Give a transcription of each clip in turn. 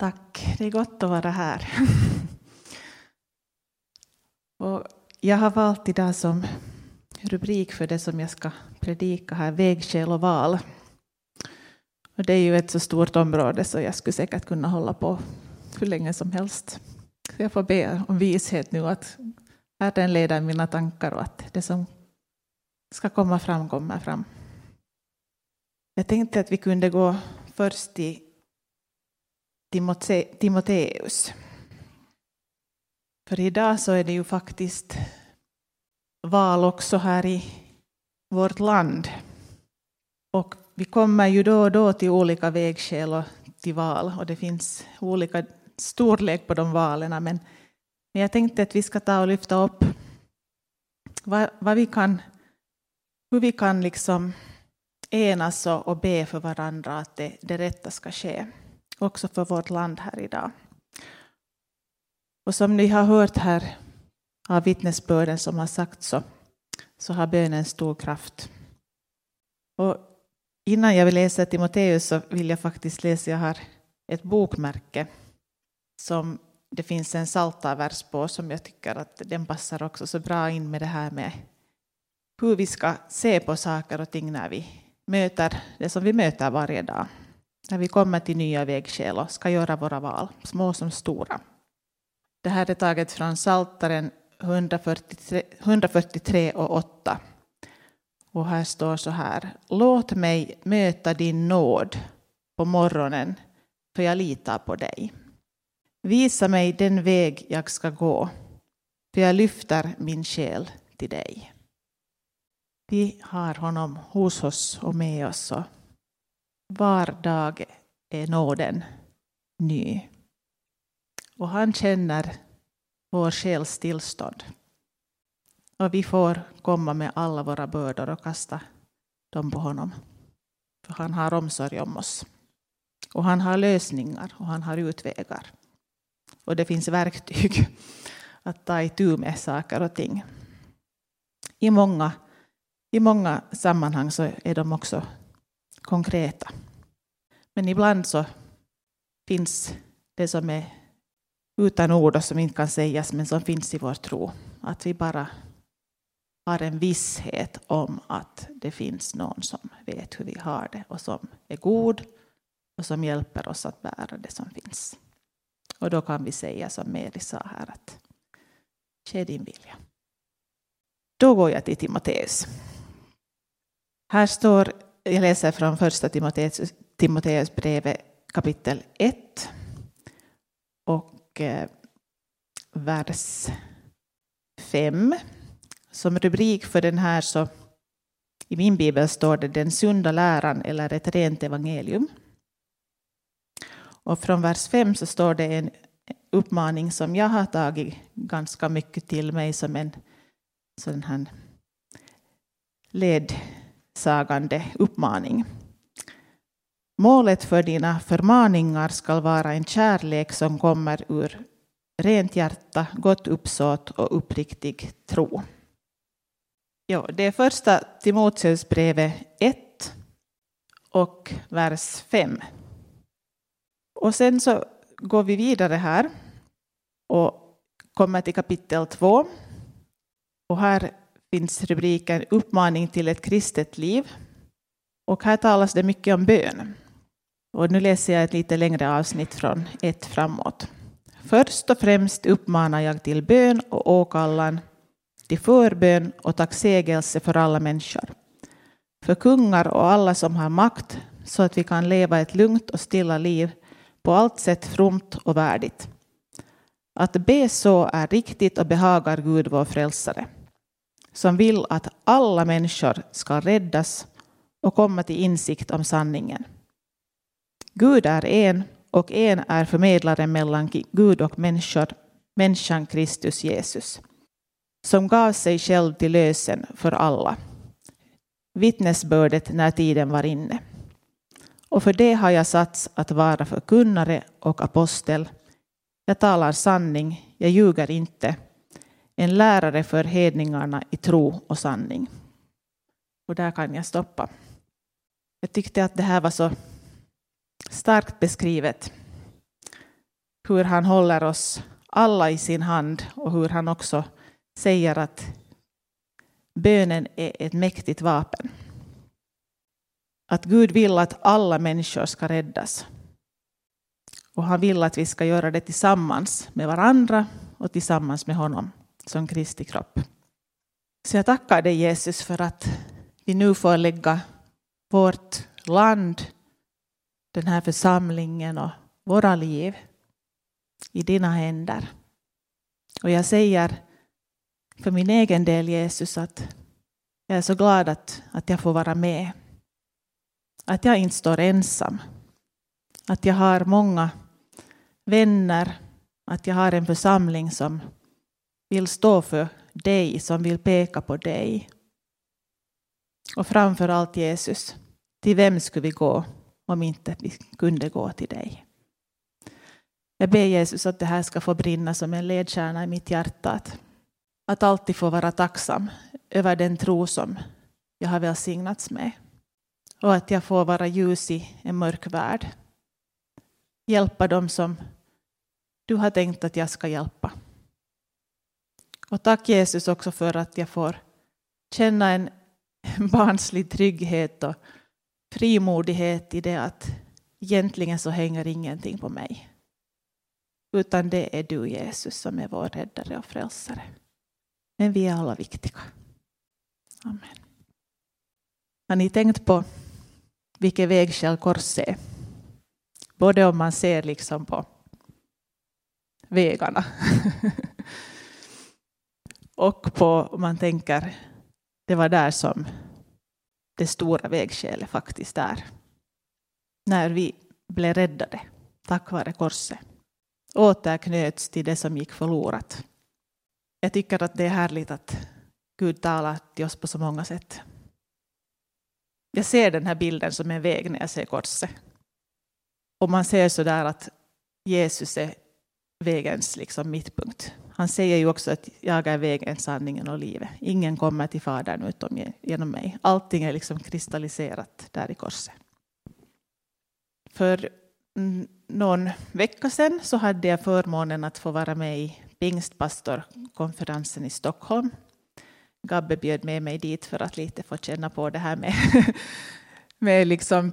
Tack, det är gott att vara här. Och jag har valt idag som rubrik för det som jag ska predika här, vägskäl och val. Och det är ju ett så stort område så jag skulle säkert kunna hålla på hur länge som helst. Så jag får be om vishet nu att Herren leder mina tankar och att det som ska komma fram kommer fram. Jag tänkte att vi kunde gå först Timote Timoteus. För idag så är det ju faktiskt val också här i vårt land. Och vi kommer ju då och då till olika vägskäl och till val och det finns olika storlek på de valen. Men jag tänkte att vi ska ta och lyfta upp vad, vad vi kan, hur vi kan liksom enas och be för varandra att det, det rätta ska ske. Också för vårt land här idag. Och som ni har hört här av vittnesbörden som har sagt så, så har bönen stor kraft. Och innan jag vill läsa Timoteus så vill jag faktiskt läsa, jag har ett bokmärke som det finns en saltarvers på som jag tycker att den passar också så bra in med det här med hur vi ska se på saker och ting när vi möter det som vi möter varje dag. När vi kommer till nya vägskäl och ska göra våra val, små som stora. Det här är taget från Saltaren 143, 143 och 8. Och här står så här. Låt mig möta din nåd på morgonen, för jag litar på dig. Visa mig den väg jag ska gå, för jag lyfter min själ till dig. Vi har honom hos oss och med oss. Och var dag är nåden ny. Och han känner vår själs tillstånd. Och vi får komma med alla våra bördor och kasta dem på honom. För han har omsorg om oss. Och han har lösningar och han har utvägar. Och det finns verktyg att ta itu med saker och ting. I många, I många sammanhang så är de också konkreta. Men ibland så finns det som är utan ord och som inte kan sägas men som finns i vår tro. Att vi bara har en visshet om att det finns någon som vet hur vi har det och som är god och som hjälper oss att bära det som finns. Och då kan vi säga som Meri sa här att ske din vilja. Då går jag till Timoteus. Här står, jag läser från första Timoteus, Timoteus brevet kapitel 1 och eh, vers 5. Som rubrik för den här så i min bibel står det den sunda läran eller ett rent evangelium. Och från vers 5 så står det en uppmaning som jag har tagit ganska mycket till mig som en sån här led sagande uppmaning. Målet för dina förmaningar ska vara en kärlek som kommer ur rent hjärta, gott uppsåt och uppriktig tro. Ja, det är första Timoteusbrevet 1 och vers 5. Och sen så går vi vidare här och kommer till kapitel 2. Och här finns rubriken Uppmaning till ett kristet liv. Och här talas det mycket om bön. Och nu läser jag ett lite längre avsnitt från ett framåt. Först och främst uppmanar jag till bön och åkallan, till förbön och tacksägelse för alla människor, för kungar och alla som har makt, så att vi kan leva ett lugnt och stilla liv på allt sätt fromt och värdigt. Att be så är riktigt och behagar Gud vår frälsare, som vill att alla människor ska räddas och komma till insikt om sanningen. Gud är en och en är förmedlaren mellan Gud och människor, människan Kristus Jesus, som gav sig själv till lösen för alla. Vittnesbördet när tiden var inne. Och för det har jag satts att vara förkunnare och apostel. Jag talar sanning, jag ljuger inte. En lärare för hedningarna i tro och sanning. Och där kan jag stoppa. Jag tyckte att det här var så starkt beskrivet. hur han håller oss alla i sin hand och hur han också säger att bönen är ett mäktigt vapen. Att Gud vill att alla människor ska räddas. Och han vill att vi ska göra det tillsammans med varandra och tillsammans med honom som Kristi kropp. Så jag tackar dig Jesus för att vi nu får lägga vårt land, den här församlingen och våra liv i dina händer. Och jag säger för min egen del Jesus att jag är så glad att, att jag får vara med. Att jag inte står ensam. Att jag har många vänner. Att jag har en församling som vill stå för dig, som vill peka på dig. Och framför allt Jesus, till vem skulle vi gå om inte vi kunde gå till dig? Jag ber Jesus att det här ska få brinna som en ledstjärna i mitt hjärta. Att, att alltid få vara tacksam över den tro som jag har välsignats med. Och att jag får vara ljus i en mörk värld. Hjälpa dem som du har tänkt att jag ska hjälpa. Och tack Jesus också för att jag får känna en barnslig trygghet och frimodighet i det att egentligen så hänger ingenting på mig. Utan det är du Jesus som är vår räddare och frälsare. Men vi är alla viktiga. Amen. Har ni tänkt på vilket vägskäl korset är? Både om man ser liksom på vägarna och på man tänker det var där som det stora vägskälet faktiskt är. När vi blev räddade tack vare korset återknöts till det som gick förlorat. Jag tycker att det är härligt att Gud talar till oss på så många sätt. Jag ser den här bilden som en väg när jag ser korset. Och man ser så där att Jesus är vägens liksom mittpunkt. Han säger ju också att jag är vägen, sanningen och livet. Ingen kommer till Fadern utom genom mig. Allting är liksom kristalliserat där i korset. För någon vecka sedan så hade jag förmånen att få vara med i pingstpastorkonferensen i Stockholm. Gabbe bjöd med mig dit för att lite få känna på det här med, med liksom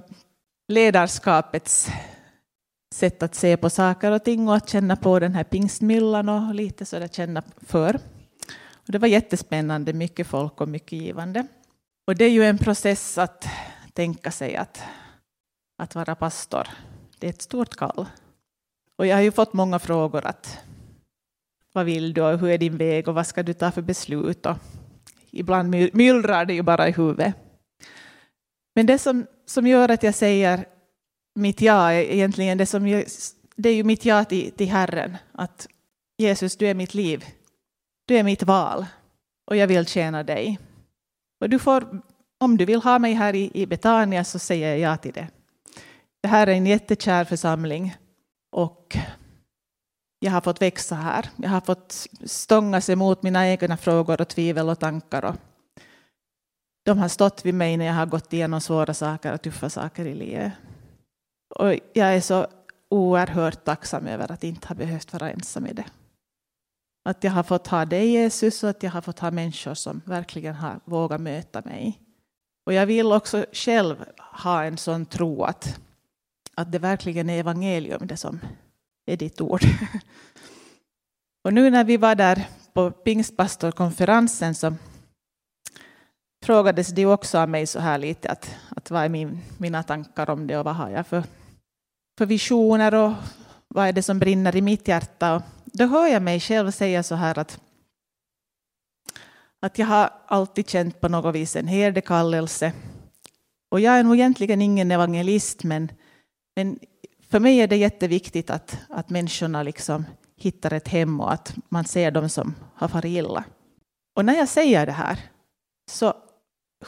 ledarskapets sätt att se på saker och ting och att känna på den här pingstmyllan och lite sådär känna för. Och det var jättespännande, mycket folk och mycket givande. Och det är ju en process att tänka sig att, att vara pastor. Det är ett stort kall. Och jag har ju fått många frågor att vad vill du och hur är din väg och vad ska du ta för beslut? Och ibland myllrar det ju bara i huvudet. Men det som, som gör att jag säger mitt ja är egentligen det som jag... det är ju mitt ja till, till Herren. Att Jesus, du är mitt liv. Du är mitt val och jag vill tjäna dig. Och du får, om du vill ha mig här i, i Betania så säger jag ja till det. Det här är en jättekär församling och jag har fått växa här. Jag har fått stångas emot mina egna frågor och tvivel och tankar. Och de har stått vid mig när jag har gått igenom svåra saker och tuffa saker i livet. Och jag är så oerhört tacksam över att inte ha behövt vara ensam i det. Att jag har fått ha dig Jesus och att jag har fått ha människor som verkligen har vågat möta mig. Och jag vill också själv ha en sån tro att att det verkligen är evangelium, det som är ditt ord. Och nu när vi var där på pingstpastorkonferensen så frågades det också av mig så här lite att, att vad är min, mina tankar om det och vad har jag för, för visioner och vad är det som brinner i mitt hjärta. Och då hör jag mig själv säga så här att, att jag har alltid känt på något vis en herdekallelse. Och jag är nog egentligen ingen evangelist men men för mig är det jätteviktigt att, att människorna liksom hittar ett hem och att man ser dem som har farit illa. Och när jag säger det här så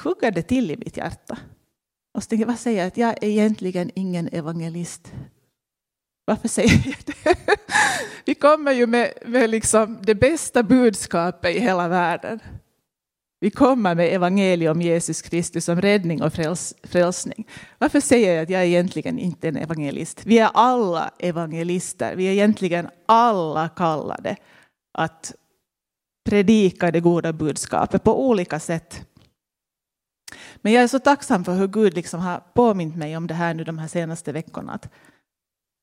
hugger det till i mitt hjärta. Och så tänkte jag, vad säger jag? Att jag är egentligen ingen evangelist. Varför säger jag det? Vi kommer ju med, med liksom det bästa budskapet i hela världen. Vi kommer med evangelium om Jesus Kristus som räddning och fräls, frälsning. Varför säger jag att jag egentligen inte är en evangelist? Vi är alla evangelister. Vi är egentligen alla kallade att predika det goda budskapet på olika sätt. Men jag är så tacksam för hur Gud liksom har påmint mig om det här nu de här senaste veckorna. Att,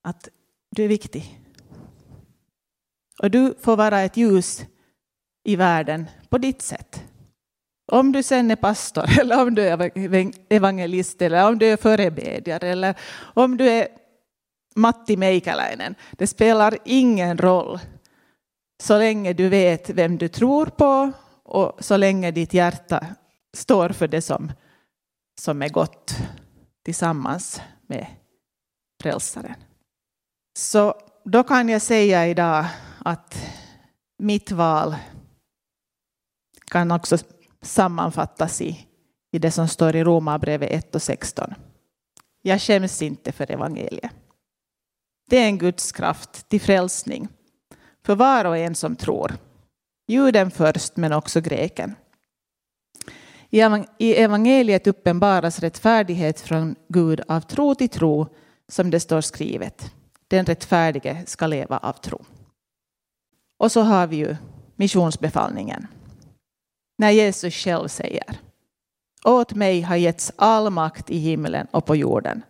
att du är viktig. Och du får vara ett ljus i världen på ditt sätt. Om du sen är pastor, eller om du är evangelist, eller om du är förebedjare, eller om du är Matti Meikäläinen. Det spelar ingen roll så länge du vet vem du tror på och så länge ditt hjärta står för det som, som är gott tillsammans med frälsaren. Så då kan jag säga idag att mitt val kan också sammanfattas i, i det som står i Romarbrevet 1 och 16. Jag skäms inte för evangeliet. Det är en Guds kraft till frälsning för var och en som tror. Juden först, men också greken. I evangeliet uppenbaras rättfärdighet från Gud av tro till tro, som det står skrivet. Den rättfärdige ska leva av tro. Och så har vi ju missionsbefallningen. När Jesus själv säger Åt mig har getts all makt i himlen och på jorden.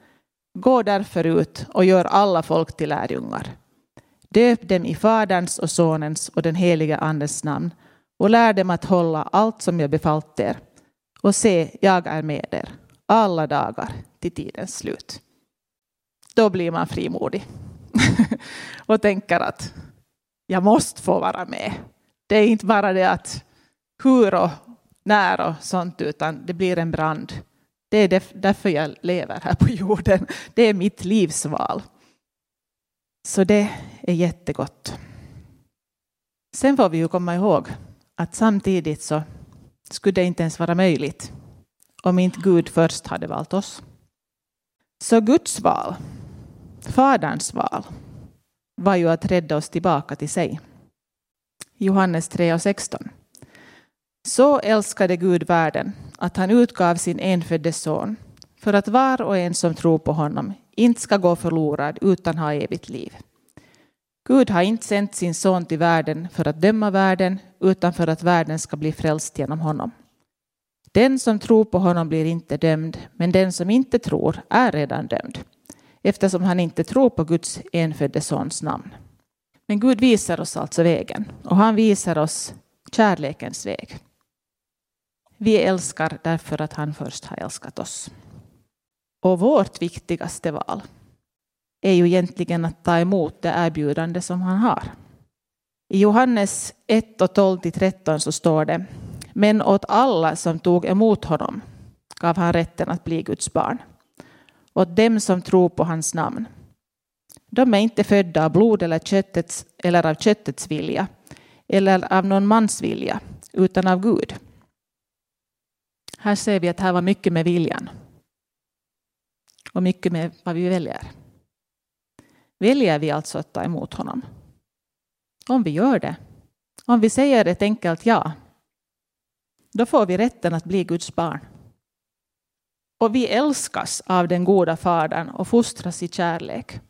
Gå därför ut och gör alla folk till lärjungar. Döp dem i Faderns och Sonens och den helige Andens namn och lär dem att hålla allt som jag befallt er. Och se, jag är med er alla dagar till tidens slut. Då blir man frimodig och tänker att jag måste få vara med. Det är inte bara det att hur och när och sånt, utan det blir en brand. Det är därför jag lever här på jorden. Det är mitt livsval. Så det är jättegott. Sen får vi ju komma ihåg att samtidigt så skulle det inte ens vara möjligt om inte Gud först hade valt oss. Så Guds val, Faderns val, var ju att rädda oss tillbaka till sig. Johannes 3 och 16. Så älskade Gud världen att han utgav sin enfödde son för att var och en som tror på honom inte ska gå förlorad utan ha evigt liv. Gud har inte sänt sin son till världen för att döma världen utan för att världen ska bli frälst genom honom. Den som tror på honom blir inte dömd, men den som inte tror är redan dömd eftersom han inte tror på Guds enfödde sons namn. Men Gud visar oss alltså vägen och han visar oss kärlekens väg. Vi älskar därför att han först har älskat oss. Och vårt viktigaste val är ju egentligen att ta emot det erbjudande som han har. I Johannes 1 och 12 till 13 så står det Men åt alla som tog emot honom gav han rätten att bli Guds barn. Åt dem som tror på hans namn. De är inte födda av blod eller, köttets, eller av köttets vilja eller av någon mans vilja utan av Gud. Här ser vi att här var mycket med viljan. Och mycket med vad vi väljer. Väljer vi alltså att ta emot honom? Om vi gör det, om vi säger ett enkelt ja, då får vi rätten att bli Guds barn. Och vi älskas av den goda Fadern och fostras i kärlek.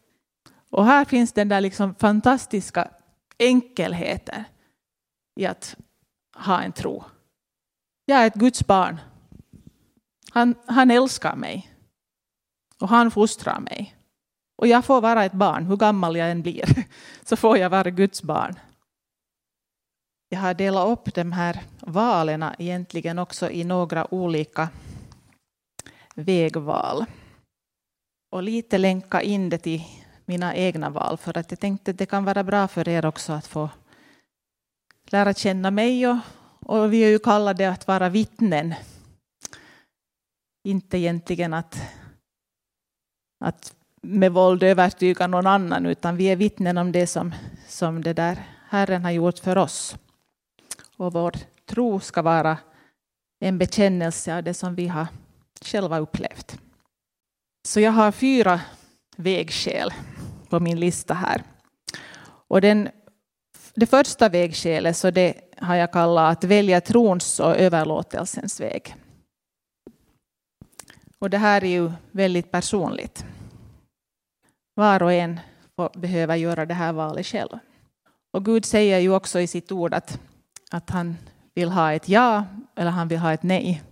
Och här finns den där liksom fantastiska enkelheten i att ha en tro. Jag är ett Guds barn. Han, han älskar mig. Och han fostrar mig. Och jag får vara ett barn, hur gammal jag än blir, så får jag vara Guds barn. Jag har delat upp de här valen egentligen också i några olika vägval. Och lite länka in det till mina egna val, för att jag tänkte att det kan vara bra för er också att få lära känna mig. Och, och vi är ju kallade att vara vittnen. Inte egentligen att, att med våld övertyga någon annan, utan vi är vittnen om det som, som det där Herren har gjort för oss. Och vår tro ska vara en bekännelse av det som vi har själva upplevt. Så jag har fyra vägskäl på min lista här. Och den, det första vägskälet så det har jag kallat att välja trons och överlåtelsens väg. Och det här är ju väldigt personligt. Var och en behöver göra det här valet själv. Och Gud säger ju också i sitt ord att, att han vill ha ett ja eller han vill ha ett nej.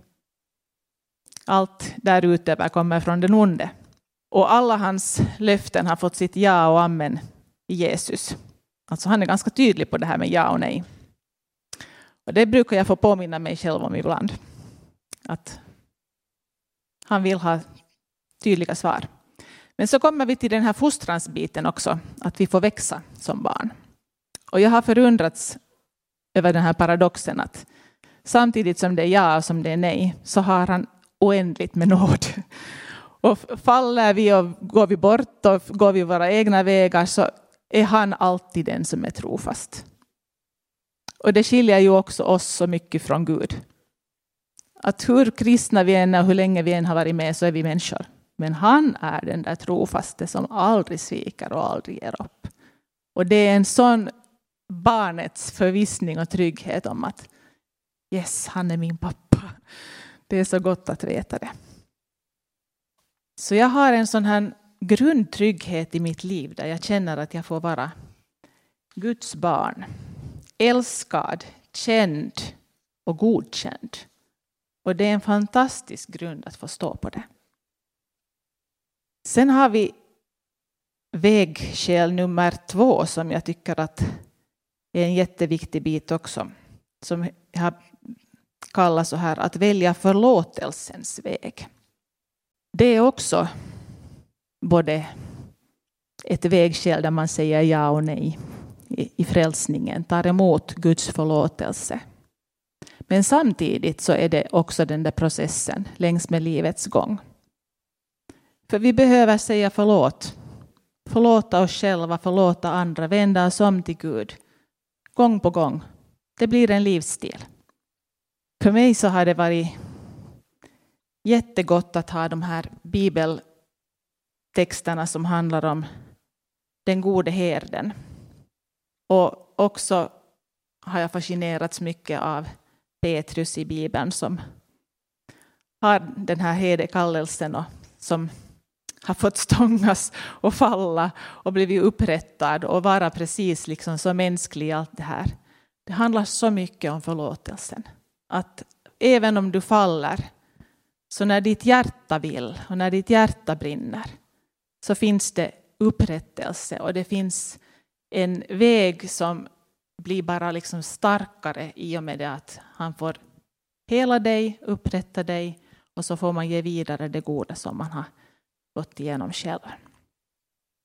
Allt där ute kommer från den onde. Och alla hans löften har fått sitt ja och amen i Jesus. Alltså han är ganska tydlig på det här med ja och nej. Och det brukar jag få påminna mig själv om ibland. Att han vill ha tydliga svar. Men så kommer vi till den här fostransbiten också, att vi får växa som barn. Och jag har förundrats över den här paradoxen att samtidigt som det är ja och som det är nej så har han oändligt med nåd. Och faller vi och går vi bort och går vi våra egna vägar så är han alltid den som är trofast. Och det skiljer ju också oss så mycket från Gud. Att hur kristna vi än är och hur länge vi än har varit med så är vi människor. Men han är den där trofaste som aldrig sviker och aldrig ger upp. Och det är en sån barnets förvissning och trygghet om att yes, han är min pappa. Det är så gott att veta det. Så jag har en sån här grundtrygghet i mitt liv där jag känner att jag får vara Guds barn. Älskad, känd och godkänd. Och det är en fantastisk grund att få stå på det. Sen har vi vägskäl nummer två som jag tycker att är en jätteviktig bit också. Som jag kallar så här att välja förlåtelsens väg. Det är också både ett vägskäl där man säger ja och nej i frälsningen, tar emot Guds förlåtelse. Men samtidigt så är det också den där processen längs med livets gång. För vi behöver säga förlåt. Förlåta oss själva, förlåta andra, vända oss om till Gud. Gång på gång. Det blir en livsstil. För mig så har det varit jättegott att ha de här bibeltexterna som handlar om den gode herden. Och också har jag fascinerats mycket av Petrus i Bibeln som har den här herdekallelsen. och som har fått stångas och falla och blivit upprättad och vara precis liksom så mänsklig i allt det här. Det handlar så mycket om förlåtelsen. Att även om du faller, så när ditt hjärta vill och när ditt hjärta brinner, så finns det upprättelse och det finns en väg som blir bara liksom starkare i och med det att han får hela dig, upprätta dig och så får man ge vidare det goda som man har gått igenom själv.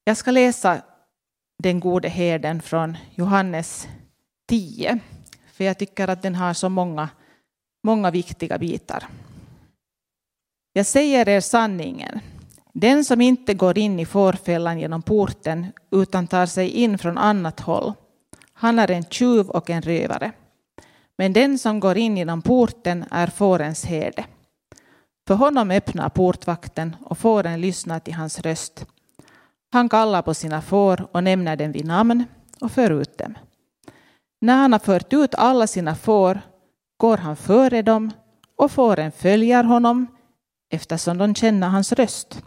Jag ska läsa den gode herden från Johannes 10, för jag tycker att den har så många, många viktiga bitar. Jag säger er sanningen. Den som inte går in i fårfällan genom porten utan tar sig in från annat håll, han är en tjuv och en rövare. Men den som går in genom porten är fårens herde. För honom öppnar portvakten och fåren lyssnar till hans röst. Han kallar på sina får och nämner dem vid namn och för ut dem. När han har fört ut alla sina får går han före dem och fåren följer honom eftersom de känner hans röst.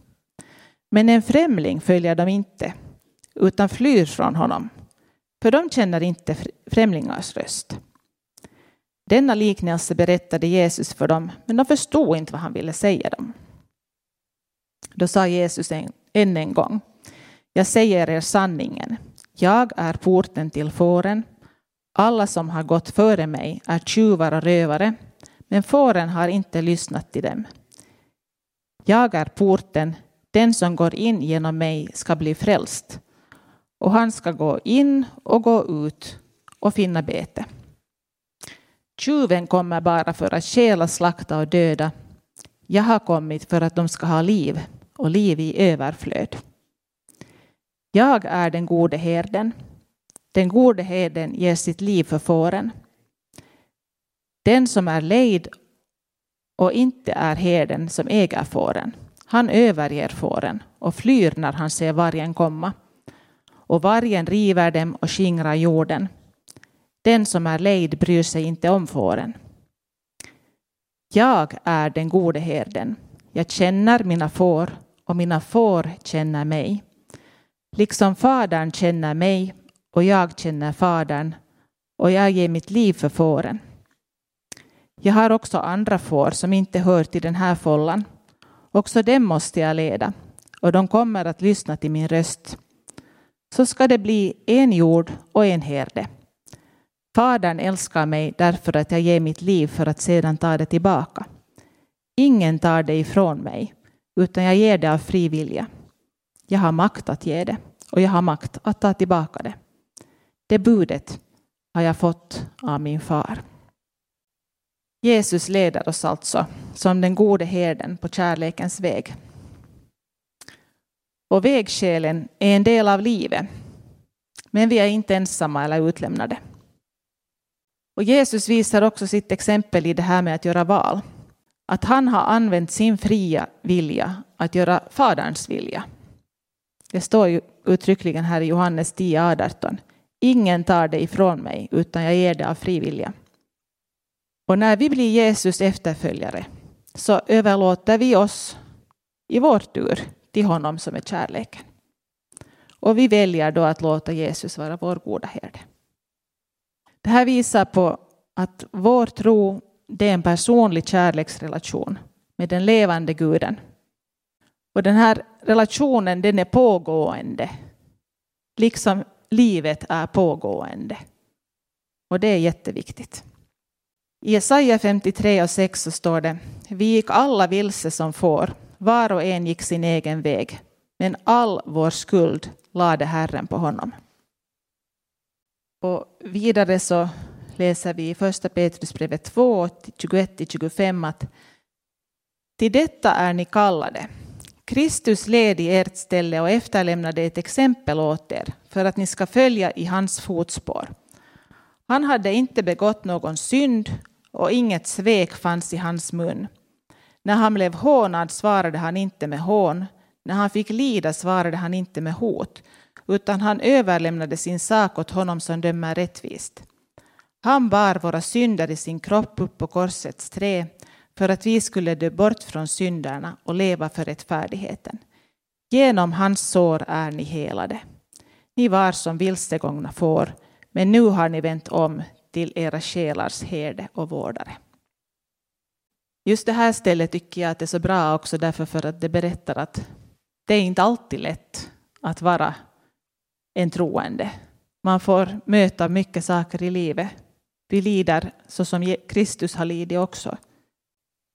Men en främling följer de inte utan flyr från honom för de känner inte främlingars röst. Denna liknelse berättade Jesus för dem, men de förstod inte vad han ville säga dem. Då sa Jesus än en gång, jag säger er sanningen, jag är porten till fåren. Alla som har gått före mig är tjuvar och rövare, men fåren har inte lyssnat till dem. Jag är porten, den som går in genom mig ska bli frälst, och han ska gå in och gå ut och finna bete. Tjuven kommer bara för att stjäla, slakta och döda. Jag har kommit för att de ska ha liv och liv i överflöd. Jag är den gode herden. Den gode herden ger sitt liv för fåren. Den som är lejd och inte är herden som äger fåren, han överger fåren och flyr när han ser vargen komma. Och vargen river dem och skingrar jorden. Den som är lejd bryr sig inte om fåren. Jag är den gode herden. Jag känner mina får och mina får känner mig. Liksom Fadern känner mig och jag känner Fadern och jag ger mitt liv för fåren. Jag har också andra får som inte hör till den här follan. Också dem måste jag leda och de kommer att lyssna till min röst. Så ska det bli en jord och en herde. Fadern älskar mig därför att jag ger mitt liv för att sedan ta det tillbaka. Ingen tar det ifrån mig, utan jag ger det av fri vilja. Jag har makt att ge det och jag har makt att ta tillbaka det. Det budet har jag fått av min far. Jesus leder oss alltså som den gode herden på kärlekens väg. Och vägskälen är en del av livet. Men vi är inte ensamma eller utlämnade. Och Jesus visar också sitt exempel i det här med att göra val. Att han har använt sin fria vilja att göra Faderns vilja. Det står ju uttryckligen här i Johannes 10.18. Ingen tar det ifrån mig, utan jag ger det av fri vilja. Och när vi blir Jesus efterföljare så överlåter vi oss i vår tur till honom som är kärleken. Och vi väljer då att låta Jesus vara vår goda herde. Det här visar på att vår tro det är en personlig kärleksrelation med den levande guden. Och den här relationen den är pågående. Liksom livet är pågående. Och det är jätteviktigt. I Jesaja 53 och 6 så står det Vi gick alla vilse som får, var och en gick sin egen väg, men all vår skuld lade Herren på honom. Och vidare så läser vi i första Petrusbrevet 2, 21-25 att till detta är ni kallade. Kristus led i ert ställe och efterlämnade ett exempel åt er för att ni ska följa i hans fotspår. Han hade inte begått någon synd och inget svek fanns i hans mun. När han blev hånad svarade han inte med hån. När han fick lida svarade han inte med hot, utan han överlämnade sin sak åt honom som dömer rättvist. Han bar våra synder i sin kropp upp på korsets trä för att vi skulle dö bort från synderna och leva för rättfärdigheten. Genom hans sår är ni helade. Ni var som vilsegångna får, men nu har ni vänt om till era själars herde och vårdare. Just det här stället tycker jag att det är så bra också därför för att det berättar att det är inte alltid lätt att vara en troende. Man får möta mycket saker i livet. Vi lider så som Kristus har lidit också.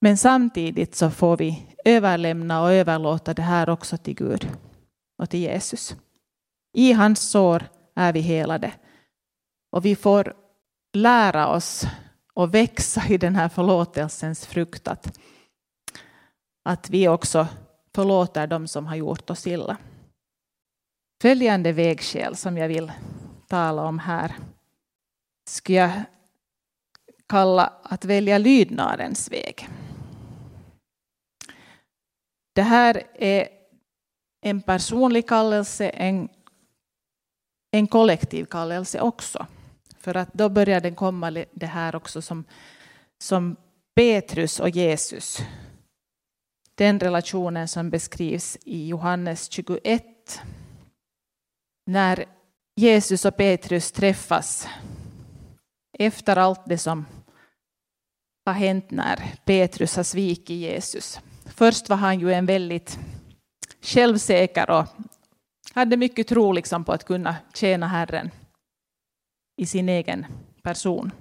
Men samtidigt så får vi överlämna och överlåta det här också till Gud och till Jesus. I hans sår är vi helade. Och vi får lära oss och växa i den här förlåtelsens frukt. Att, att vi också förlåter dem som har gjort oss illa. Följande vägskäl som jag vill tala om här skulle jag kalla att välja lydnadens väg. Det här är en personlig kallelse, en, en kollektiv kallelse också. För att då börjar det komma det här också som, som Petrus och Jesus. Den relationen som beskrivs i Johannes 21. När Jesus och Petrus träffas efter allt det som har hänt när Petrus har svikit Jesus. Först var han ju en väldigt självsäker och hade mycket tro liksom på att kunna tjäna Herren i sin egen person.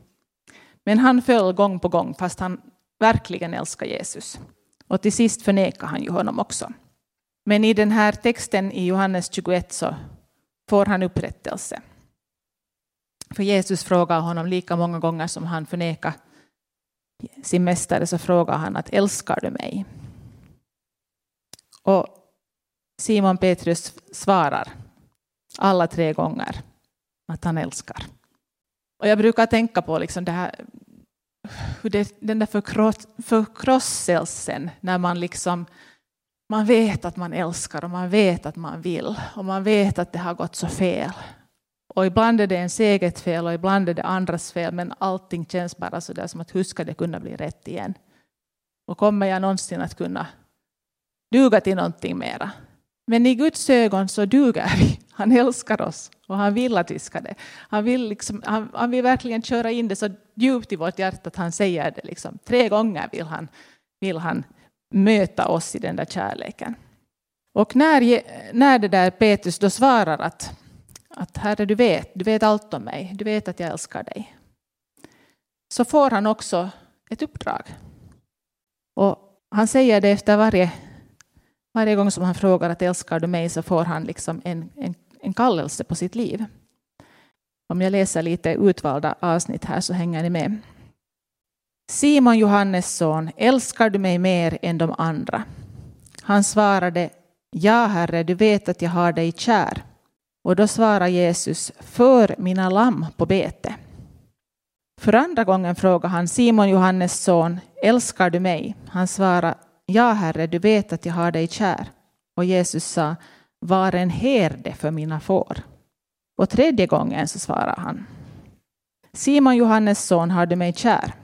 Men han föll gång på gång fast han verkligen älskar Jesus. Och till sist förnekar han ju honom också. Men i den här texten i Johannes 21 så får han upprättelse. För Jesus frågar honom lika många gånger som han förnekar sin mästare så frågar han att älskar du mig? Och Simon Petrus svarar alla tre gånger att han älskar. Och jag brukar tänka på liksom det här, hur det, den där förkrosselsen när man liksom man vet att man älskar och man vet att man vill och man vet att det har gått så fel. Och ibland är det ens eget fel och ibland är det andras fel. Men allting känns bara så där som att hur ska det kunna bli rätt igen? Och kommer jag någonsin att kunna duga till någonting mera? Men i Guds ögon så duger vi. Han älskar oss och han vill att vi ska det. Han vill, liksom, han, han vill verkligen köra in det så djupt i vårt hjärta att han säger det. Liksom. Tre gånger vill han, vill han möta oss i den där kärleken. Och när, när det där Petrus då svarar att, att Herre, du vet, du vet allt om mig, du vet att jag älskar dig. Så får han också ett uppdrag. Och han säger det efter varje, varje gång som han frågar att älskar du mig så får han liksom en, en, en kallelse på sitt liv. Om jag läser lite utvalda avsnitt här så hänger ni med. Simon Johannes son, älskar du mig mer än de andra? Han svarade, ja herre, du vet att jag har dig kär. Och då svarar Jesus, för mina lamm på bete. För andra gången frågar han Simon Johannes son, älskar du mig? Han svarar, ja herre, du vet att jag har dig kär. Och Jesus sa, var en herde för mina får. Och tredje gången så svarar han, Simon Johannes son, har du mig kär?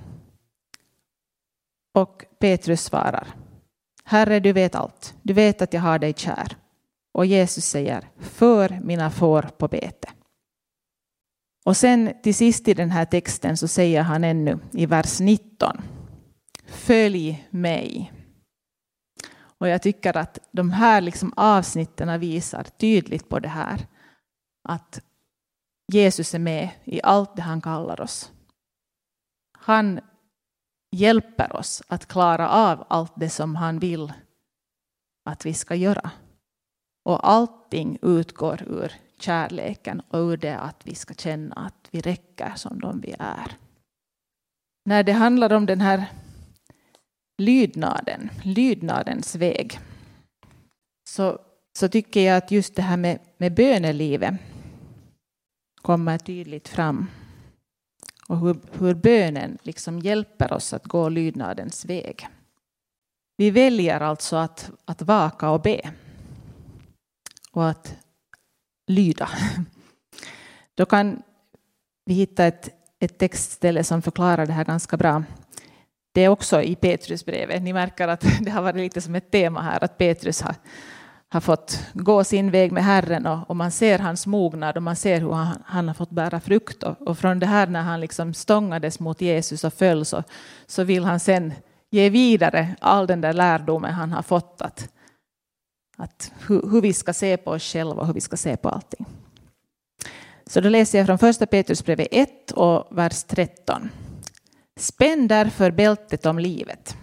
Och Petrus svarar, Herre, du vet allt. Du vet att jag har dig kär. Och Jesus säger, för mina får på bete. Och sen till sist i den här texten så säger han ännu i vers 19, följ mig. Och jag tycker att de här liksom avsnitten visar tydligt på det här. Att Jesus är med i allt det han kallar oss. Han hjälper oss att klara av allt det som han vill att vi ska göra. Och allting utgår ur kärleken och ur det att vi ska känna att vi räcker som de vi är. När det handlar om den här lydnaden, lydnadens väg, så, så tycker jag att just det här med, med bönelivet kommer tydligt fram. Och hur, hur bönen liksom hjälper oss att gå lydnadens väg. Vi väljer alltså att, att vaka och be. Och att lyda. Då kan vi hitta ett, ett textställe som förklarar det här ganska bra. Det är också i Petrusbrevet. Ni märker att det har varit lite som ett tema här, att Petrus har, har fått gå sin väg med Herren och, och man ser hans mognad och man ser hur han, han har fått bära frukt. Och, och, från det här när han liksom stångades mot Jesus och föll så, så vill han sen ge vidare all den där lärdomen han har fått att, att hur, hur vi ska se på oss själva och hur vi ska se på allting. Så då läser jag från första Petrusbrevet 1 och vers 13. Spänn därför bältet om livet.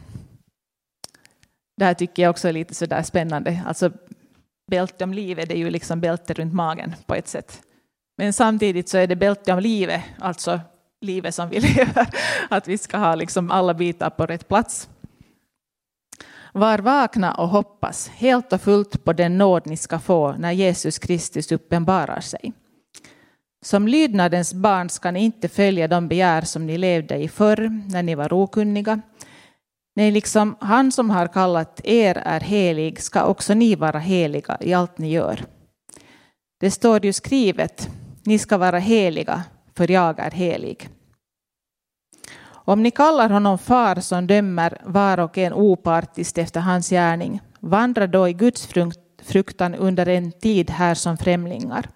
Det här tycker jag också är lite sådär spännande. Alltså bälte om livet det är ju liksom bälte runt magen på ett sätt. Men samtidigt så är det bälte om livet, alltså livet som vi lever. Att vi ska ha liksom alla bitar på rätt plats. Var vakna och hoppas helt och fullt på den nåd ni ska få när Jesus Kristus uppenbarar sig. Som lydnadens barn ska ni inte följa de begär som ni levde i förr när ni var okunniga. Nej, liksom han som har kallat er är helig ska också ni vara heliga i allt ni gör. Det står ju skrivet, ni ska vara heliga, för jag är helig. Om ni kallar honom far som dömer var och en opartiskt efter hans gärning, vandra då i Guds fruktan under en tid här som främlingar.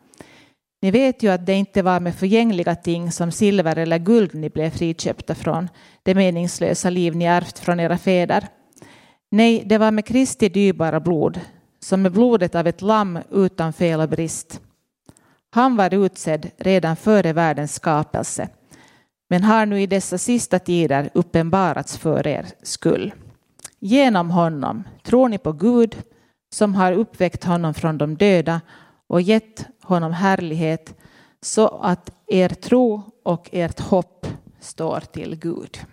Ni vet ju att det inte var med förgängliga ting som silver eller guld ni blev friköpta från det meningslösa liv ni ärvt från era fäder. Nej, det var med Kristi dyrbara blod, som med blodet av ett lamm utan fel och brist. Han var utsedd redan före världens skapelse men har nu i dessa sista tider uppenbarats för er skull. Genom honom tror ni på Gud som har uppväckt honom från de döda och gett honom härlighet så att er tro och ert hopp står till Gud.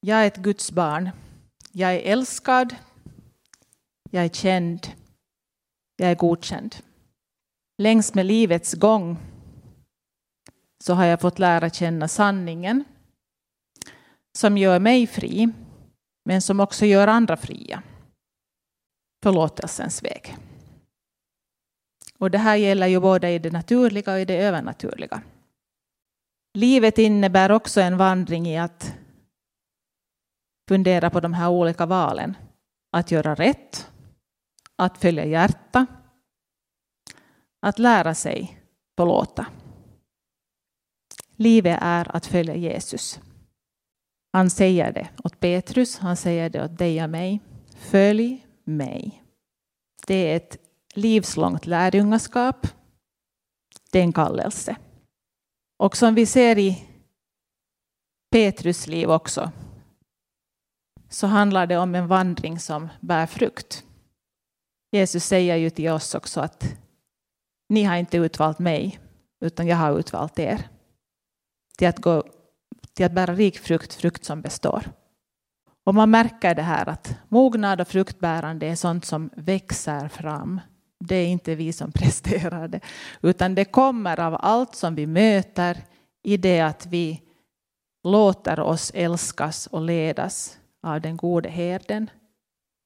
Jag är ett Guds barn. Jag är älskad. Jag är känd. Jag är godkänd. Längs med livets gång så har jag fått lära känna sanningen som gör mig fri, men som också gör andra fria. Förlåtelsens väg. Och det här gäller ju både i det naturliga och i det övernaturliga. Livet innebär också en vandring i att fundera på de här olika valen. Att göra rätt, att följa hjärta, att lära sig förlåta. Livet är att följa Jesus. Han säger det åt Petrus, han säger det åt dig och mig. Följ mig. Det är ett livslångt lärjungaskap. Det är en kallelse. Och som vi ser i Petrus liv också, så handlar det om en vandring som bär frukt. Jesus säger ju till oss också att ni har inte utvalt mig, utan jag har utvalt er till att, gå, till att bära rik frukt, frukt som består. Och man märker det här att mognad och fruktbärande är sånt som växer fram. Det är inte vi som presterar det, utan det kommer av allt som vi möter i det att vi låter oss älskas och ledas av den gode herden.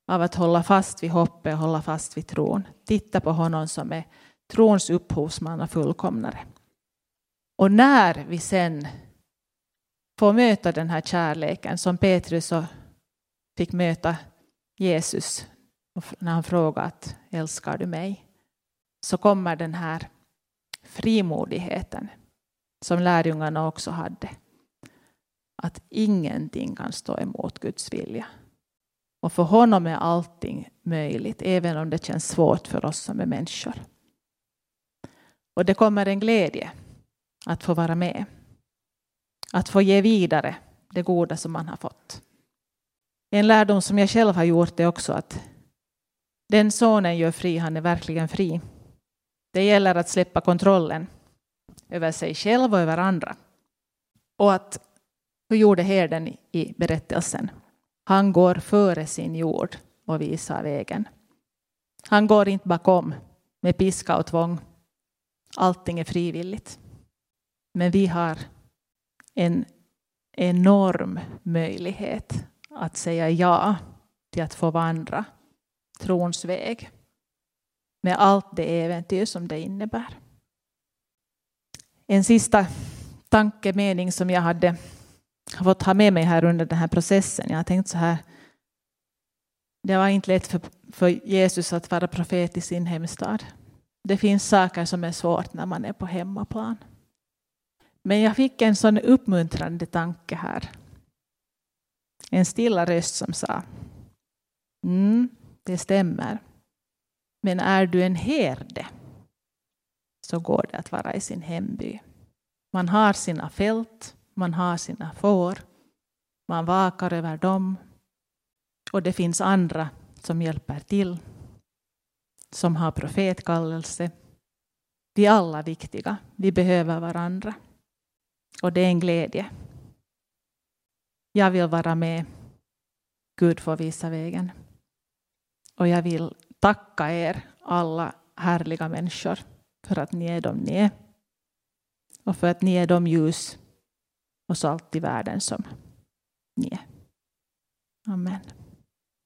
Av att hålla fast vid hoppet och hålla fast vid tron. Titta på honom som är trons upphovsman och fullkomnare. Och när vi sen får möta den här kärleken som Petrus fick möta Jesus när han frågat att älskar du mig? Så kommer den här frimodigheten som lärjungarna också hade. Att ingenting kan stå emot Guds vilja. Och för honom är allting möjligt, även om det känns svårt för oss som är människor. Och det kommer en glädje att få vara med. Att få ge vidare det goda som man har fått. En lärdom som jag själv har gjort är också att den sonen gör fri, han är verkligen fri. Det gäller att släppa kontrollen över sig själv och över andra. Och att, hur gjorde herden i berättelsen? Han går före sin jord och visar vägen. Han går inte bakom med piska och tvång. Allting är frivilligt. Men vi har en enorm möjlighet att säga ja till att få vandra trons väg med allt det äventyr som det innebär. En sista tankemening som jag hade fått ha med mig här under den här processen. Jag har tänkt så här. Det var inte lätt för, för Jesus att vara profet i sin hemstad. Det finns saker som är svårt när man är på hemmaplan. Men jag fick en sån uppmuntrande tanke här. En stilla röst som sa mm, det stämmer. Men är du en herde så går det att vara i sin hemby. Man har sina fält, man har sina får, man vakar över dem och det finns andra som hjälper till, som har profetkallelse. Vi är alla viktiga, vi behöver varandra. Och det är en glädje. Jag vill vara med. Gud får visa vägen. Och jag vill tacka er alla härliga människor för att ni är de ni är. Och för att ni är de ljus och salt i världen som ni är. Amen.